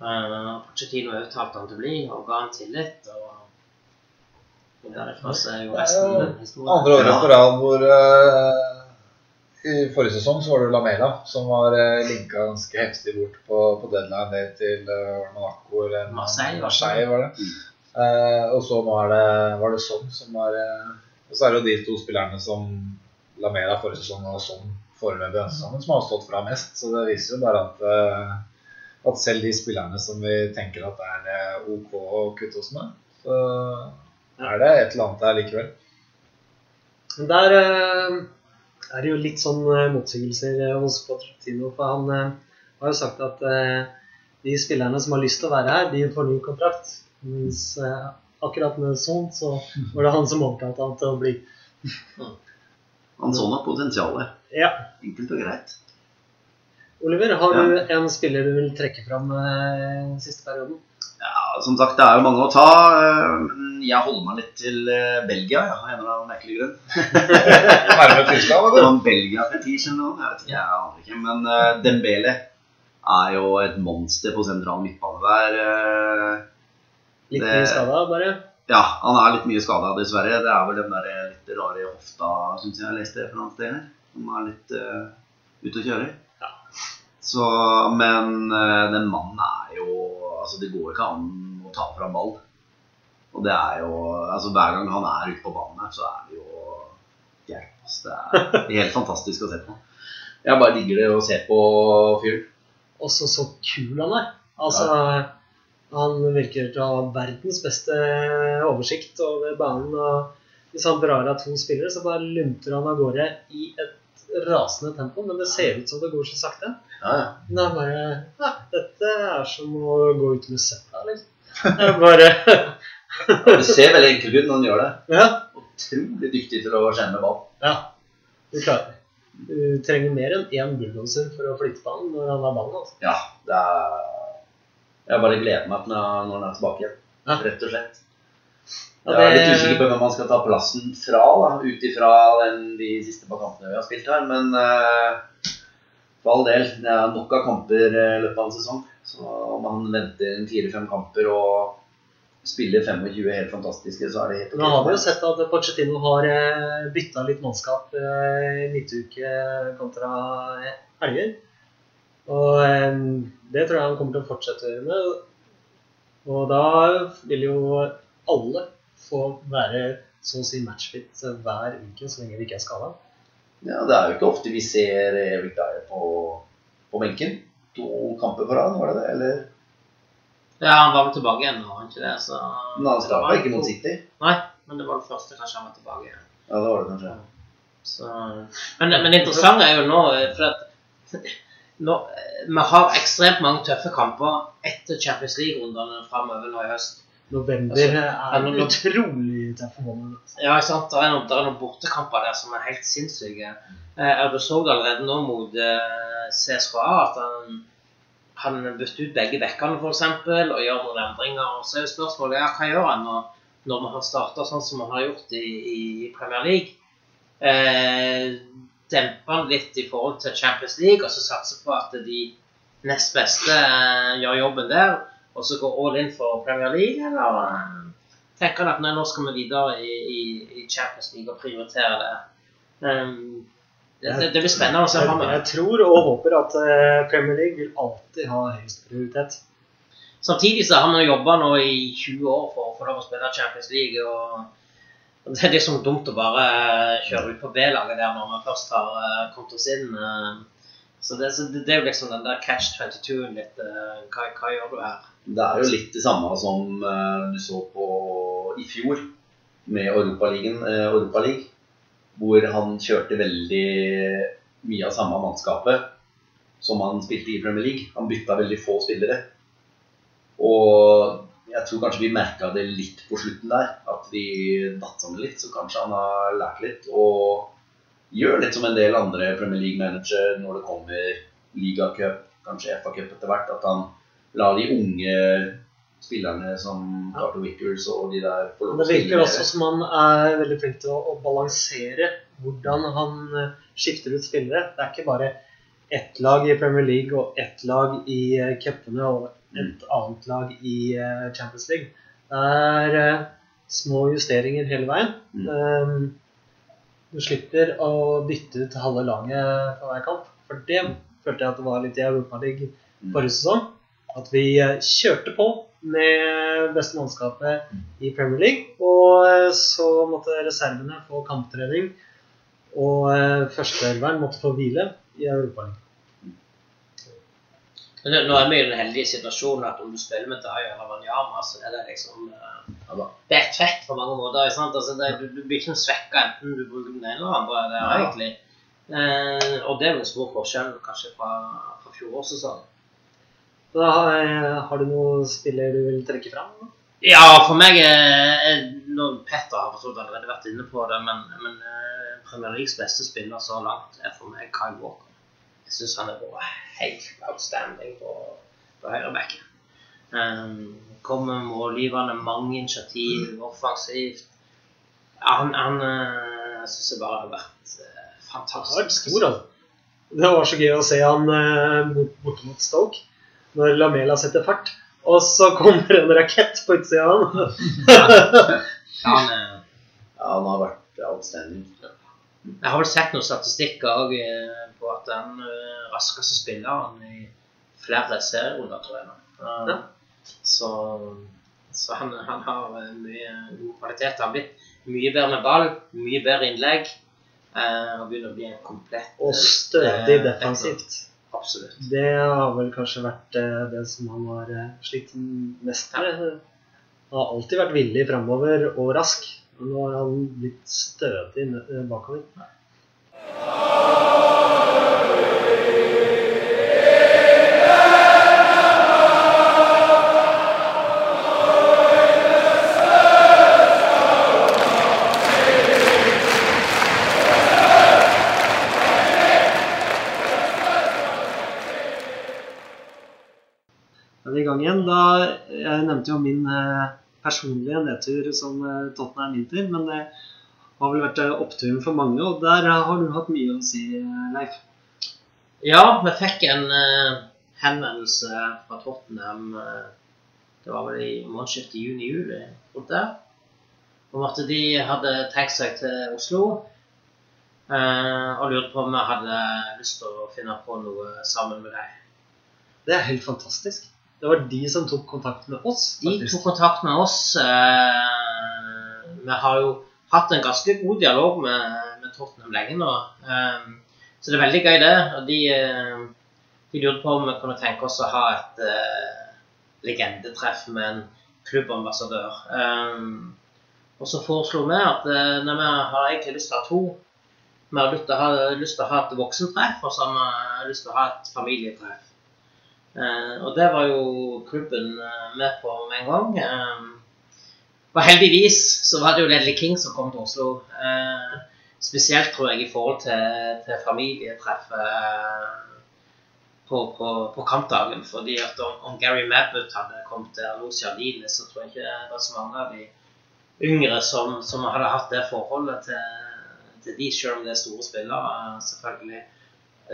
Uh, Pochettino overtalte han til å bli og ga han tillit. og Det Derifra så er jo resten jo historien. Andre året på rad hvor eh, I forrige sesong så var det Lamela som var uh, linka ganske heftig bort på, på deadline ned til uh, Monaco eller Marseille, Marseille var det. Eh, og så nå er det, var det Son som var eh, Og så er det jo de to spillerne som Lamela forrige sesong og Son foreløpig denne sesongen, som har stått fra mest. Så det viser jo bare at eh, at selv de spillerne som vi tenker at er eh, OK å kutte oss med, så er det et eller annet der likevel. Der eh, er det jo litt sånn eh, motsigelser eh, hos Pochettino. For han eh, har jo sagt at de spillerne som har lyst til å være her, de får ny kontrakt. Mens akkurat med Son så var det han som overtalte han til å bli. [LAUGHS] Han så nok potensialet. Ja. Enkelt og greit. Oliver, har du en spiller du vil trekke fram siste perioden? Ja, som sagt, det er jo mange å ta. Men jeg holder meg litt til eh, Belgia, ja, av en eller annen merkelig grunn. [LAUGHS] Nærme Tyskland, [LAUGHS] eller? Var Belgia-fetisj eller. Jeg vet ikke, jeg aner ikke. Men uh, Dembele er jo et monster på sentral midtbane der. Uh, Litt Det- mye skada, bare? ja, han er litt mye skada, dessverre. Det er vel den der litt rare hofta, syns jeg jeg leste fra hans del. Som er litt uh, ute å kjøre. Så, men uh, den mannen er jo Altså, det går ikke an å ta fra ball. Og det er jo Altså, hver gang han er ute på banen her, så er det jo hjelp. Altså, Det er helt fantastisk å se på. Jeg bare digger det å se på fyren. Også så kul han er. Altså, han virker til å ha verdens beste oversikt over banen. og Hvis han drar av to spillere, så bare lunter han av gårde i et rasende tempo. Men det ser ut som det går så sakte. Ja, ja. Det er bare ja, Dette er som å gå ut med søpla, liksom. [LAUGHS] Det er bare Det ser veldig enkelt ut når han gjør det. Ja. Utrolig dyktig til å skjerme ball. ja. Du klarer det. Du trenger mer enn én bulldoser for å flytte på han når han har ballen. altså. Ja, det er Jeg bare gleder meg til når han- er tilbake igjen. Ja. Rett og slett. Ja, Jeg er litt det- usikker på hvem man skal ta plassen fra, ut ifra de siste bakantene vi har spilt her. Men uh, for all del, det er nok av kamper eh, i løpet av en sesong. Så om han venter en fire-fem kamper og spiller 25 helt fantastiske, så er det helt ok. Nå har vi jo sett at Pochettino har eh, bytta litt mannskap eh, midtuke kontra helger. Og eh, det tror jeg han kommer til å fortsette å gjøre med. Og da vil jo alle få være så å si matchfit hver uke så lenge de ikke er skada. Ja, det er jo ikke ofte vi ser Eric Dyer på, på benken. To kamper på rad, var det det? Eller Ja, han var vel tilbake igjen nå, var han ikke det? Så, Men han starta ikke mot City. Nei, men det var det første kanskje han var tilbake igjen. Ja, det var det kanskje. Så, men, men det interessante er jo nå eh, for at nå, eh, Vi har ekstremt mange tøffe kamper etter Champions League-rundene framover nå i høst. November Altså, er nå- nå- utrolig tøffe måneder. Ja, ikke sant? Det er noen, det er noen bortekamper der som er helt sinnssyke. Jeg du så allerede nå mot eh, CSKA at han, han bytter ut begge dekkene f.eks. og gjør noen endringer. Og så er spørsmålet ja, hva gjør han når, når vi har starta sånn som vi har gjort i, i Premier League? Eh, demper han litt i forhold til Champions League og så satser på at de nest beste eh, gjør jobben der, og så går all in for Premier League, eller eh, tenker han at nei, nå skal vi videre i, i, i Champions League og prioritere det? Um, det, det, blir spennende å se Jeg, framover. jeg tror og håper at eh, Premier League vil alltid ha høyest prioritet. Samtidig så har vi jobba nå i 20 år for å få lov å spille Champions League. og Det er liksom dumt å bare kjøre ut på B-laget der når vi først har eh, kommet oss inn. eh. Så det, så det det er jo liksom den der catch 22-en litt. eh, Hva, hva gjør du her? Det er jo litt det samme som eh, du så på i fjor med Europaligaen, eh, Europa League, hvor han kjørte veldig mye av samme mannskapet som han spilte i Premier League. Han bytta veldig få spillere. Og jeg tror kanskje vi merka det litt på slutten der, at vi datt sammen litt. Så kanskje han har lært litt og gjør litt som en del andre Premier League-managere når det kommer ligacup, kanskje FA-cup etter hvert. At han lar de unge spillerne som Carter Wickers og de der få lov Men til å det virker også som han er veldig flink til å, å balansere hvordan han eh, skifter ut spillere. Det er ikke bare ett lag i Premier League og ett lag i eh, cupene og et annet lag i eh, Champions League. Det er små justeringer hele veien. Mm. Um, du slipper å bytte ut halve laget for hver kamp. For det følte jeg at det var litt i Europaligaen Mm. forrige sesong. At vi kjørte på med beste mannskapet i Premier League. Og eh, så måtte reservene få kamptrening. Og eh, førsteelveren måtte få hvile i Europaligaen. Men Nå er vi i den heldige situasjonen at om du spiller med Dayo eller Wanyama, så er det liksom eh, Det er tvett på mange måter. ikke sant? Altså, det, du, du blir ikke svekka enten du bruker den ene eller den andre. Det er Ja. egentlig Eh, og det er en stor forskjell kanskje fra, fra fjorårssesongen. Da, eh, har du noen spiller du vil trekke fram? Ja, for meg er er- nå- Petter har for så vidt allerede vært inne på det, men, men eh, Premier Leagues beste spiller så langt er for meg Kyle Walker. Jeg syns han er bare helt outstanding på, på høyrebacken. Um, kommer målgivende, mange initiativ, offensivt. Han, han uh, jeg syns jeg bare har vært uh, fantastisk. Det var, stor, altså. Det var så gøy å se han uh, bort- borte mot Stoke, når Lamela setter fart. Og så kommer en rakett på utsida av han. [LAUGHS] Ja, han er Ja, han har vært outstanding. Jeg har vel sett noen statistikker eh, på at den eh, raskeste spilleren i flere serierunder, tror jeg. Ja. Så, så han, han har eh, mye god kvalitet. Han har blitt mye bedre med ball, mye bedre innlegg. eh, Og begynner å bli en komplett Og stødig eh, defensivt. Absolutt. Det har vel kanskje vært eh, det som han har eh, slitt mest med. Han har alltid vært villig framover og rask. Nå har han blitt stødig Nei bakover. Jeg nevnte jo min eh, personlige nedtur som eh, Tottenham Inter, men det har vel vært eh, oppturen for mange, og der har du hatt mye å si, Leif. Ja, vi fikk en uh, henvendelse fra Tottenham uh, Det var vel i månedsskiftet juni-juli, rundt der. Om at de hadde tenkt seg til Oslo. uh, og lurte på om vi hadde lyst til å finne på noe sammen med dem. Det er helt fantastisk. Det var de som tok kontakt med oss. De tok kontakt med oss. eh, vi har jo hatt en ganske god dialog med, med Tottenham lenge nå. eh, så det er veldig gøy, det. Og de, eh, de lurte på om vi kunne tenke oss å ha et eh, legendetreff med en klubbambassadør. Og så foreslo vi at nei, vi har egentlig lyst til å ha to. Vi har lyst til å ha, lyst til å ha et voksentreff, og så har vi lyst til å ha et familietreff. Eh, og det var jo klubben eh, med på med en gang. Eh, og heldigvis så var det jo Ledley King som kom til Oslo. Spesielt tror jeg i forhold til, til familietreffet på, på, på kampdagen. fordi at om, om Gary Mabbott hadde kommet til Alosia Line, så tror jeg ikke det var så mange av de yngre som, som hadde hatt det forholdet til, til de, selv om det er store spillere, selvfølgelig,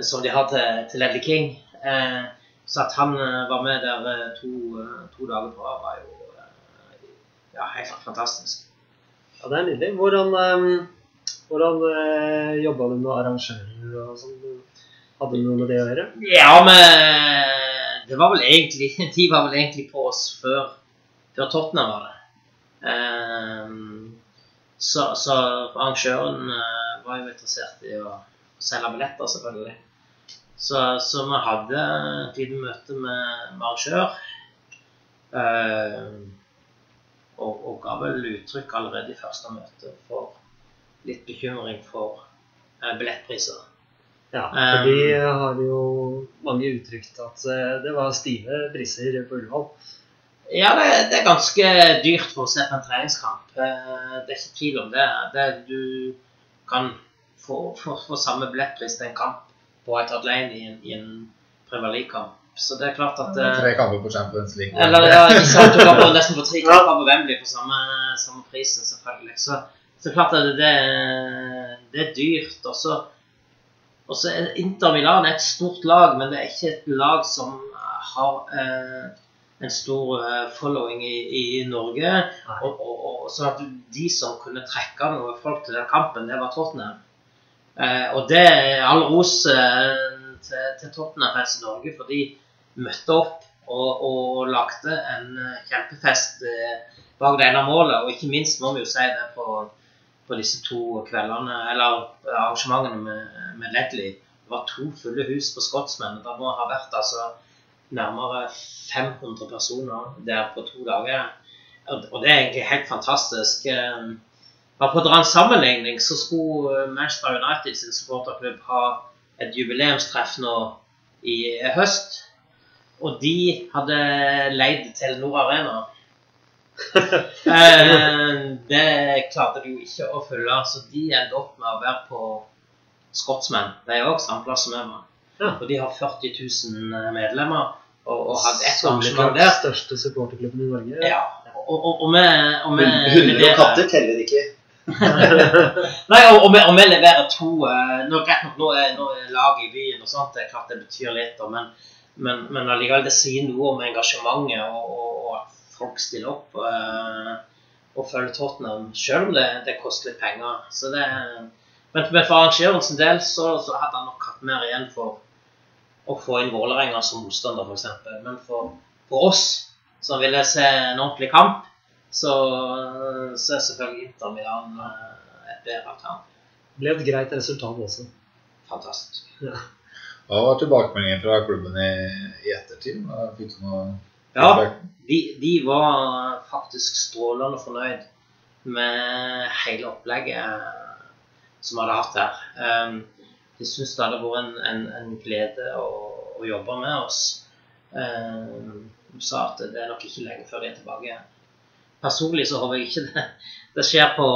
som de har til, til Ledley King. Eh, så at han eh, var med der eh, to, eh, to dager på rad, var jo ja, helt fantastisk. Ja, det er nydelig. Hvordan, um, hvordan uh, jobba du med arrangører og sånn? Hadde du noe med det å gjøre? Ja, men det var vel egentlig [LAUGHS] De var vel egentlig på oss før, før Tottenham var det. Um, så, så arrangøren uh, var jo interessert i å selge billetter, selvfølgelig. Så, så vi hadde et lite møte med, arrangør. Ehm, og, og ga vel uttrykk allerede i første møte for litt bekymring for eh, billettpriser. Ja, Um, for de har jo mange uttrykt at eh, det var stive priser på Ullevål. Ja, det, det er ganske dyrt for å se på en treningskamp. Eh, Det er ikke tvil om det. det du kan få, få, få samme billettpris til en kamp White et Lane i en, i en Premier League-kamp. Så det er klart at eh, Tre kamper på Champions League. Eller ja, ikke sant, du kan nesten på tre kamper på Wembley for samme, samme prisen, selvfølgelig. Så, så klart at det, det er dyrt. Også, og så er Inter Milan er et stort lag, men det er ikke et lag som har eh, en stor eh, following i, i Norge. Og, og, og sånn at de som kunne trekke noe folk til den kampen, det var Tottenham. Eh, og det er all ros eh, til, til Tottenham-fans Norge, for de møtte opp og, og lagde en eh, kjempefest bak det ene målet. Og ikke minst må vi jo si det på, på disse to kveldene, eller arrangementene med, med Ledley. Det var to fulle hus på Skotsmenn. Det må ha vært altså nærmere 500 personer der på to dager. Og det er egentlig helt fantastisk. Eh, Bare for å dra en sammenligning, så skulle eh, Manchester United sin supporterklubb ha et jubileumstreff nå i høst. Og de hadde leid Telenor Arena. [LAUGHS] Eh, det klarte de jo ikke å følge, så de endte opp med å være på Scotsman. De er òg samme plass som jeg var. Og de har 40 000 medlemmer og, og hadde ett Samlet arrangement der. største supporterklubben i Norge. Ja. Og, og, og, med, og med, Hunder og katter teller ikke. [LAUGHS] Nei, og, og, vi, leverer to eh, nå, Rett nok, nå er, er laget i byen og sånt, det er klart det betyr litt, og, men, men, men allikevel, det sier noe om engasjementet og, og, at folk stiller opp eh, og følger Tottenham, selv om det, det koster litt penger. Så det, men, men for arrangørens del så, så hadde han nok hatt mer igjen for å få inn Vålerenga som motstander, f.eks. Men for, for oss som ville se en ordentlig kamp, så, så er selvfølgelig Inter Milan eh, et bedre alternativ. Ble et greit resultat også. Fantastisk. Hva var tilbakemeldingen fra klubben i, i ettertid? Fikk du noe Ja, de, de var faktisk strålende fornøyd med hele opplegget som vi hadde hatt her. Um, de syntes det hadde vært en, en, en glede å, å jobbe med oss. Um, de sa at det er nok ikke lenge før de er tilbake igjen. Personlig så håper jeg ikke det, det skjer på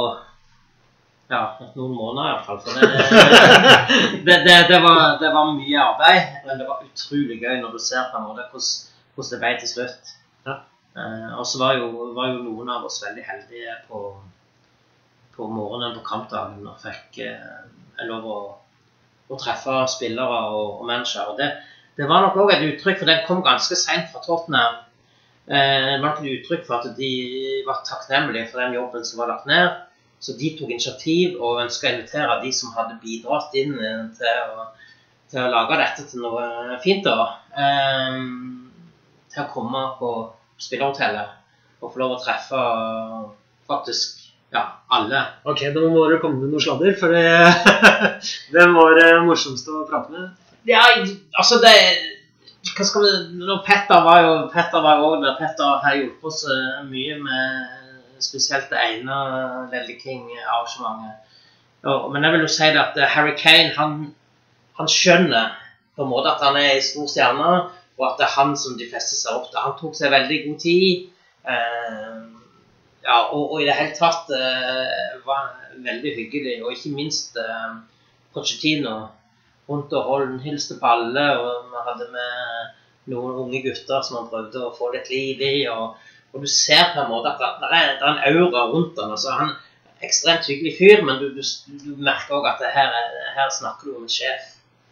ja, noen måneder iallfall. For det, det, det, det, var, det var mye arbeid, men det var utrolig gøy når du ser på en måte hvordan, det ble til slutt. Ja. Eh, og så var var jo noen av oss veldig heldige på, på morgenen på kampdagen og fikk eh, lov å, å treffe spillere og, og managere. Og det, det var nok òg et uttrykk, for den kom ganske seint fra Tottenham. Eh, nok et uttrykk for at de var takknemlige for den jobben som var lagt ned. Så de tok initiativ og ønska å invitere de som hadde bidratt inn eh, til å, til å lage dette til noe fint. da. Eh, til å komme på spillerhotellet og få lov å treffe faktisk ja, alle. Ok, da må du komme med noe sladder, for det, [LAUGHS] hvem var det morsomste å prate med? Ja, altså det hva skal vi, når Petter var jo Petter var også der. Petter har hjulpet oss mye med spesielt det ene Lelle King-arrangementet. Men jeg vil jo si det at eh, Harry Kane han, han skjønner på en måte at han er en stor stjerne, og at det er han som de fleste ser opp til. Han tok seg veldig god tid. Eh, ja, og, og i det hele tatt eh, var veldig hyggelig. Og ikke minst eh, Pochettino rundt og holdt en hilste på alle. Og vi hadde med noen unge gutter som han prøvde å få litt liv i. Og, og du ser på en måte at det er, det er en aura rundt han. Altså, han er ekstremt hyggelig fyr, men du, du, du merker òg at det her, er- her snakker du om en sjef.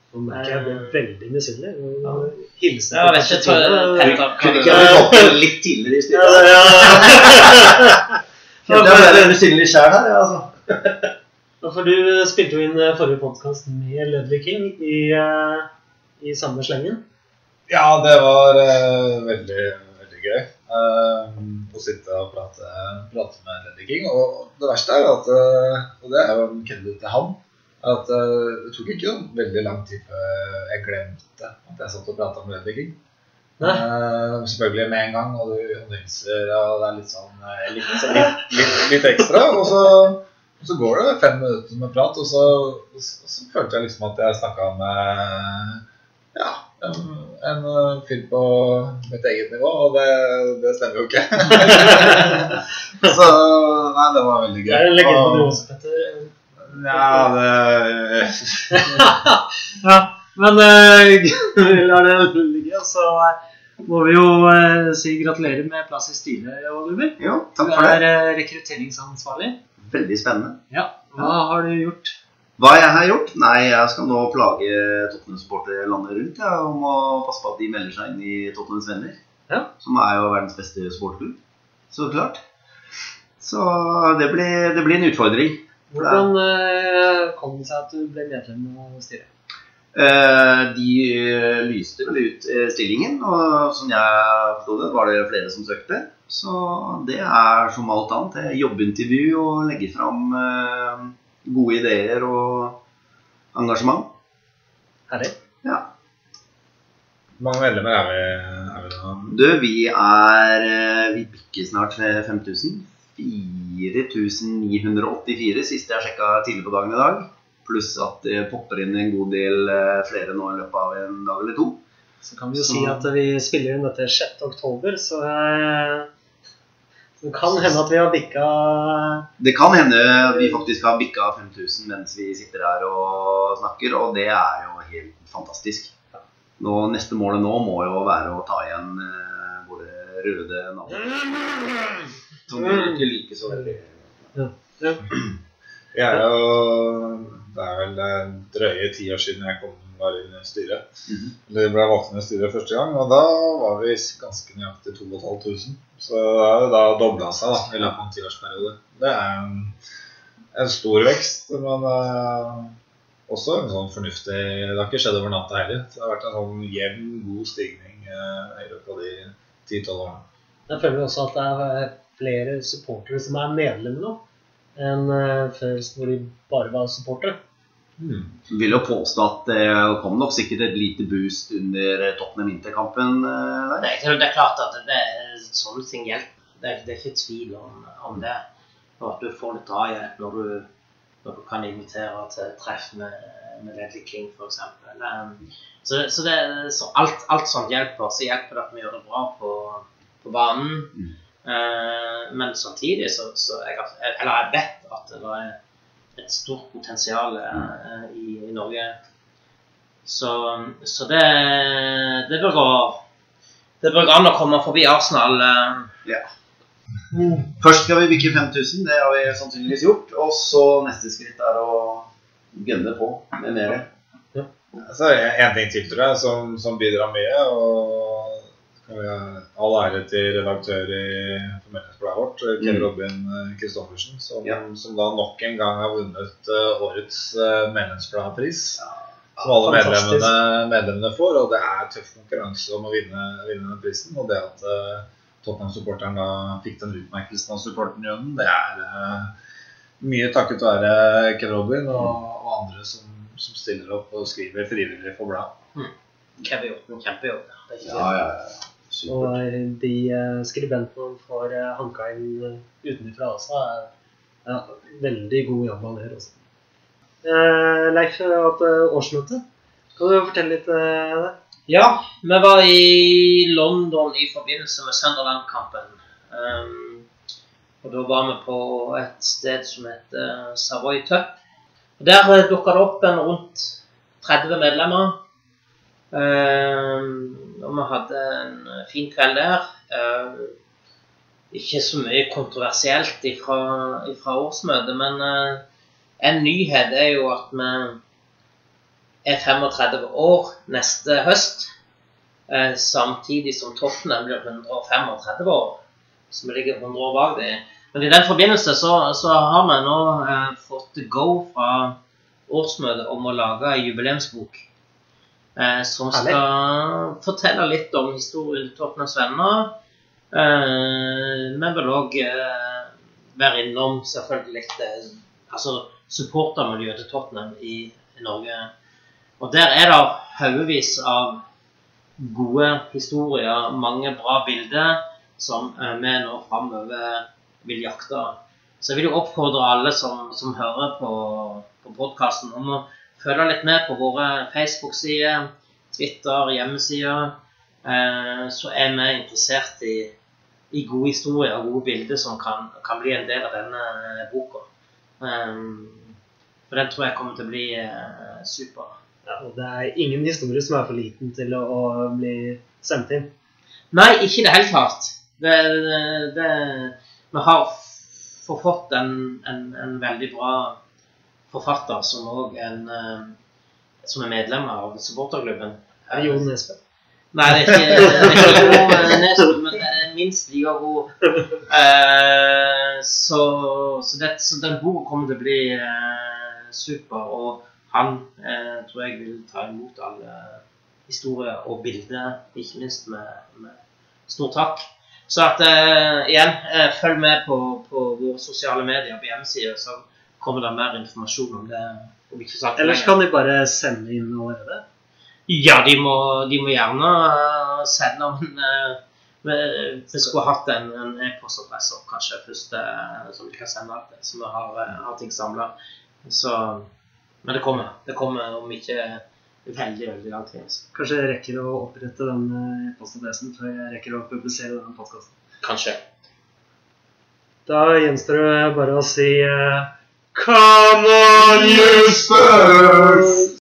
Nå merker jeg jeg ble veldig misunnelig. og Hilsen Ja, jeg vet ikke. Petter, Kunne ikke jeg det litt tidligere i Ja, ja, [LAUGHS] ja. Jeg ble misunnelig sjæl her, ja, altså. For du spilte jo inn eh, forrige podkast med Ludvig King i, eh, i samme slengen. Ja, det var uh, veldig, veldig gøy uh, å sitte og prate, prate med Ludvig King. Og det verste er at, eh, og det er jo en kødde til han, at uh, det tok ikke noen veldig lang tid før jeg glemte at jeg satt og prata med Ludvig King. Eh, selvfølgelig med en gang, og du og det er litt sånn eh, litt, litt, litt, litt ekstra. Og så, så går det fem minutter med prat, og så, og så, følte jeg liksom at jeg snakka med ja, en, en uh, fyr på mitt eget nivå, og det, det stemmer jo ikke. [LAUGHS] så nei, det var veldig gøy. Det er en legende du også, Petter. Ja, det [LAUGHS] Ja, men eh, vi lar [LAUGHS] det ligge. Og så eh, må vi jo eh, si gratulerer med plass i styret, Oliver. Jo, takk for det. Du er eh, rekrutteringsansvarlig. Veldig spennende. Ja, Hva har du gjort? Hva jeg har gjort? Nei, jeg skal nå plage Tottenham-supportere landet rundt ja, om å passe på at de melder seg inn i Tottenhams venner. Ja. Som er jo verdens beste sportsklubb, Så klart. Så det blir, det blir en utfordring. Hvordan uh, kom det seg at du ble medlem av styret? Uh, de eh, lyste vel ut stillingen, og som jeg forsto det, var det flere som søkte. Så det er som alt annet. Det er jobbintervju og legge fram eh, gode ideer og engasjement. Herlig. Ja. Hvor mange medlemmer er vi, er vi nå? Du, vi er eh, Vi bikker snart 5000. 4984 sist jeg sjekka tidlig på dagen i dag. Pluss at det popper inn en god del eh, flere nå i løpet av en dag eller to. Så kan vi jo Så- si at vi spiller inn dette 6. oktober, så eh, så det kan hende at vi har bikka Det kan hende at vi faktisk har bikka 5000 mens vi sitter her og snakker, og det er jo helt fantastisk. Nå, neste målet nå må jo være å ta igjen eh, våre røde naboer. Som vi ikke liker så veldig. Jeg er jo Det er vel eh, drøye ti år siden jeg kom var inne i styret. Mhm. Eller ble valgt inn i styret første gang, og da var vi ganske nøyaktig 2500. Så jo da dobla seg da, i løpet av en tiårsperiode. Det er en, en stor vekst, men eh, også en sånn fornuftig Det har ikke skjedd over natta heller. Så det har vært en sånn jevn, god stigning eh, i løpet av de 10-12 årene. Jeg føler også at det er flere supportere som er medlemmer nå, enn eh, før hvor de bare var supportere. Vil jo påstå at det kom nok sikkert et lite boost under Tottenham Inter-kampen. eh, Det det er klart at det er, sånne ting hjelper. Det er, det er ikke tvil om, om det. Og at du får litt drahjelp når du, når du kan invitere til treff med, med Ledley King f.eks. Så, så, det, så alt, alt sånt hjelper. Så hjelper det at vi gjør det bra på, på banen. Mm. Men samtidig så, så jeg, Eller jeg vet at det er et stort potensial eh, i, i Norge. Så, så det, det bør gå det bør gå an å komme forbi Arsenal. Ja. Først skal vi bikke 5000, det har vi sannsynligvis gjort. Og så neste skritt er å gønne på med mer. Så er det en ting til, tror jeg, som, som bidrar mye. og All ære til redaktør i formidlingsbladet vårt, Kjell Mm. Robin eh, Christoffersen, som, Ja. som da nok en gang har vunnet eh, årets medlemsbladpris. medlemsbladpris. Som alle medlemmene, medlemmene får, og det er tøff konkurranse om å vinne, vinne den prisen. Og det at uh, Tottenham-supporteren da fikk den utmerkelsen av supporterunionen, det er uh, mye takket være Ken Robin og, og andre som, som stiller opp og skriver frivillig for bladet. Mm. Kjempejobb. kjempejobb. Det er ikke Ja, ja, ja. Supert. Og de eh, skribentene får eh, hanka inn eh, utenfra også, er ja, veldig god jobb han gjør også. Leif, har hatt eh, årsmøte. Kan du fortelle litt om det? Ja, vi var i London i forbindelse med Sunderland-kampen. Um, og da var vi på et sted som heter Savoy Tup. Der dukka det opp en rundt 30 medlemmer. Um, og vi hadde en fin kveld der. Eh, ikke så mye kontroversielt ifra, ifra årsmøtet, men eh, en nyhet er jo at vi er 35 år neste høst. Eh, samtidig som Tottenham blir 135 år. Så vi ligger 100 år bak dem. Men i den forbindelse så, så har vi nå eh, fått go fra årsmøtet om å lage jubileumsbok. Eh, som Herlig. skal fortelle litt om historien til Tottenhams venner. Eh, men vil òg eh, være innom selvfølgelig eh, altså supportermiljøet til Tottenham i, i Norge. Og der er det haugevis av gode historier, mange bra bilder, som vi nå framover vil jakte. Så jeg vil jo oppfordre alle som, som hører på, på podkasten, om å følge litt med på våre Facebook-sider, Twitter, hjemmesider. Eh, så er vi interessert i, i gode historier og gode bilder som kan, kan bli en del av denne eh, boka. Eh, for den tror jeg kommer til å bli super. Ja, og det er ingen historie som er for liten til å, å bli sendt inn. Nei, ikke i det hele tatt. Det, det, vi har fått en, en, en veldig bra forfatter som òg en eh, som er medlem av supporterklubben. Er Jon Nesbø? Nei, det er ikke, ikke eh, Nesbø, men det er minst like god. Eh, så, så, det, så den boka kommer til å bli eh, super, og han eh, tror jeg vil ta imot alle historier og bilder, ikke minst med, med stor takk. Så at eh, igjen, følg med på, på våre sosiale medier på hjemmesider, så kommer det mer informasjon om det. om ikke sagt Ellers kan de bare sende inn allerede. Ja, de må, de må gjerne eh, sende om eh, Vi, skulle hatt en, en e-postadresse opp, kanskje først eh, som vi kan sende til, så vi har, har ting samla. Men det kommer. Det kommer om ikke veldig veldig lang tid. altså. Kanskje jeg rekker å opprette den e-postadressen før jeg rekker å publisere denne podkasten. Kanskje. Da gjenstår det bare å si Come on, you Spurs!